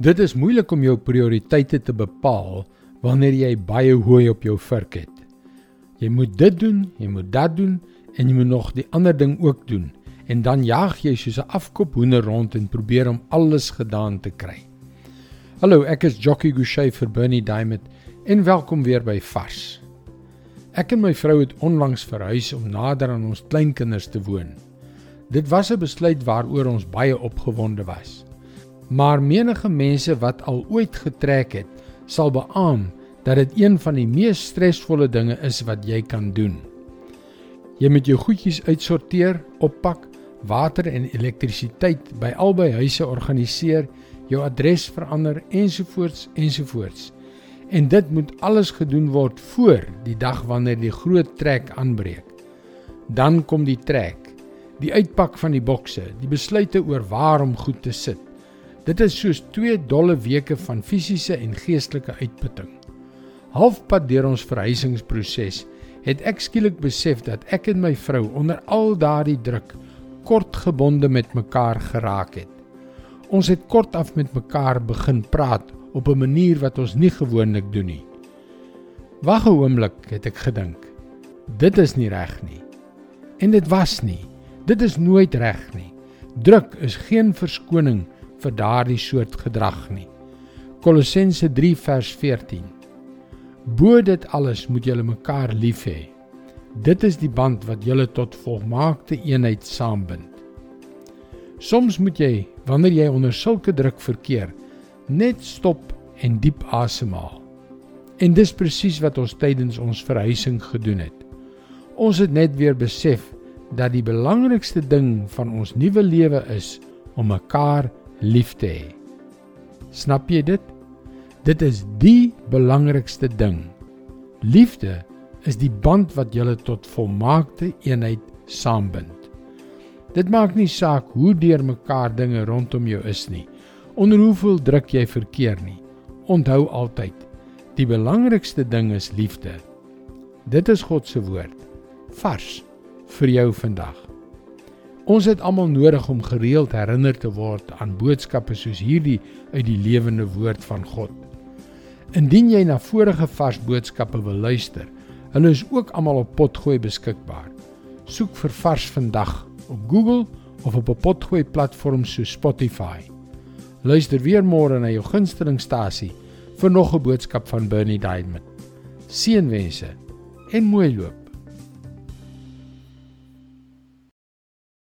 Dit is moeilik om jou prioriteite te bepaal wanneer jy baie hooi op jou vurk het. Jy moet dit doen, jy moet dat doen en jy moet nog die ander ding ook doen en dan jaag jy soos 'n afkop hoender rond en probeer om alles gedaan te kry. Hallo, ek is Jockey Gouchee vir Bernie Diamond en welkom weer by Vars. Ek en my vrou het onlangs verhuis om nader aan ons kleinkinders te woon. Dit was 'n besluit waaroor ons baie opgewonde was. Maar menige mense wat al ooit getrek het, sal beamoen dat dit een van die mees stresvolle dinge is wat jy kan doen. Jy moet jou goedjies uitsorteer, oppak, water en elektrisiteit by albei huise organiseer, jou adres verander ensovoorts ensovoorts. En dit moet alles gedoen word voor die dag wanneer die groot trek aanbreek. Dan kom die trek, die uitpak van die bokse, die besluite oor waar om goed te sit. Dit is soos 2 dolle weke van fisiese en geestelike uitputting. Halfpad deur ons verhuisingsproses het ek skielik besef dat ek en my vrou onder al daardie druk kortgebonde met mekaar geraak het. Ons het kort af met mekaar begin praat op 'n manier wat ons nie gewoonlik doen nie. Wag 'n oomblik, het ek gedink. Dit is nie reg nie. En dit was nie. Dit is nooit reg nie. Druk is geen verskoning vir daardie soort gedrag nie. Kolossense 3 vers 14. Bo dit alles moet julle mekaar lief hê. Dit is die band wat julle tot volmaakte eenheid saambind. Soms moet jy, wanneer jy onder sulke druk verkeer, net stop en diep asemhaal. En dis presies wat ons tydens ons verhuising gedoen het. Ons het net weer besef dat die belangrikste ding van ons nuwe lewe is om mekaar lief te hê. Snap jy dit? Dit is die belangrikste ding. Liefde is die band wat julle tot volmaakte eenheid saambind. Dit maak nie saak hoe deurmekaar dinge rondom jou is nie. Onder hoeveel druk jy verkeer nie. Onthou altyd, die belangrikste ding is liefde. Dit is God se woord. Vars vir jou vandag. Ons het almal nodig om gereeld herinner te word aan boodskappe soos hierdie uit die lewende woord van God. Indien jy na vorige vars boodskappe wil luister, hulle is ook almal op Potgooi beskikbaar. Soek vir Vars vandag op Google of op 'n Potgooi platform so Spotify. Luister weer môre na jou gunstelingstasie vir nog 'n boodskap van Bernie Diamond. Seënwense en mooi loop.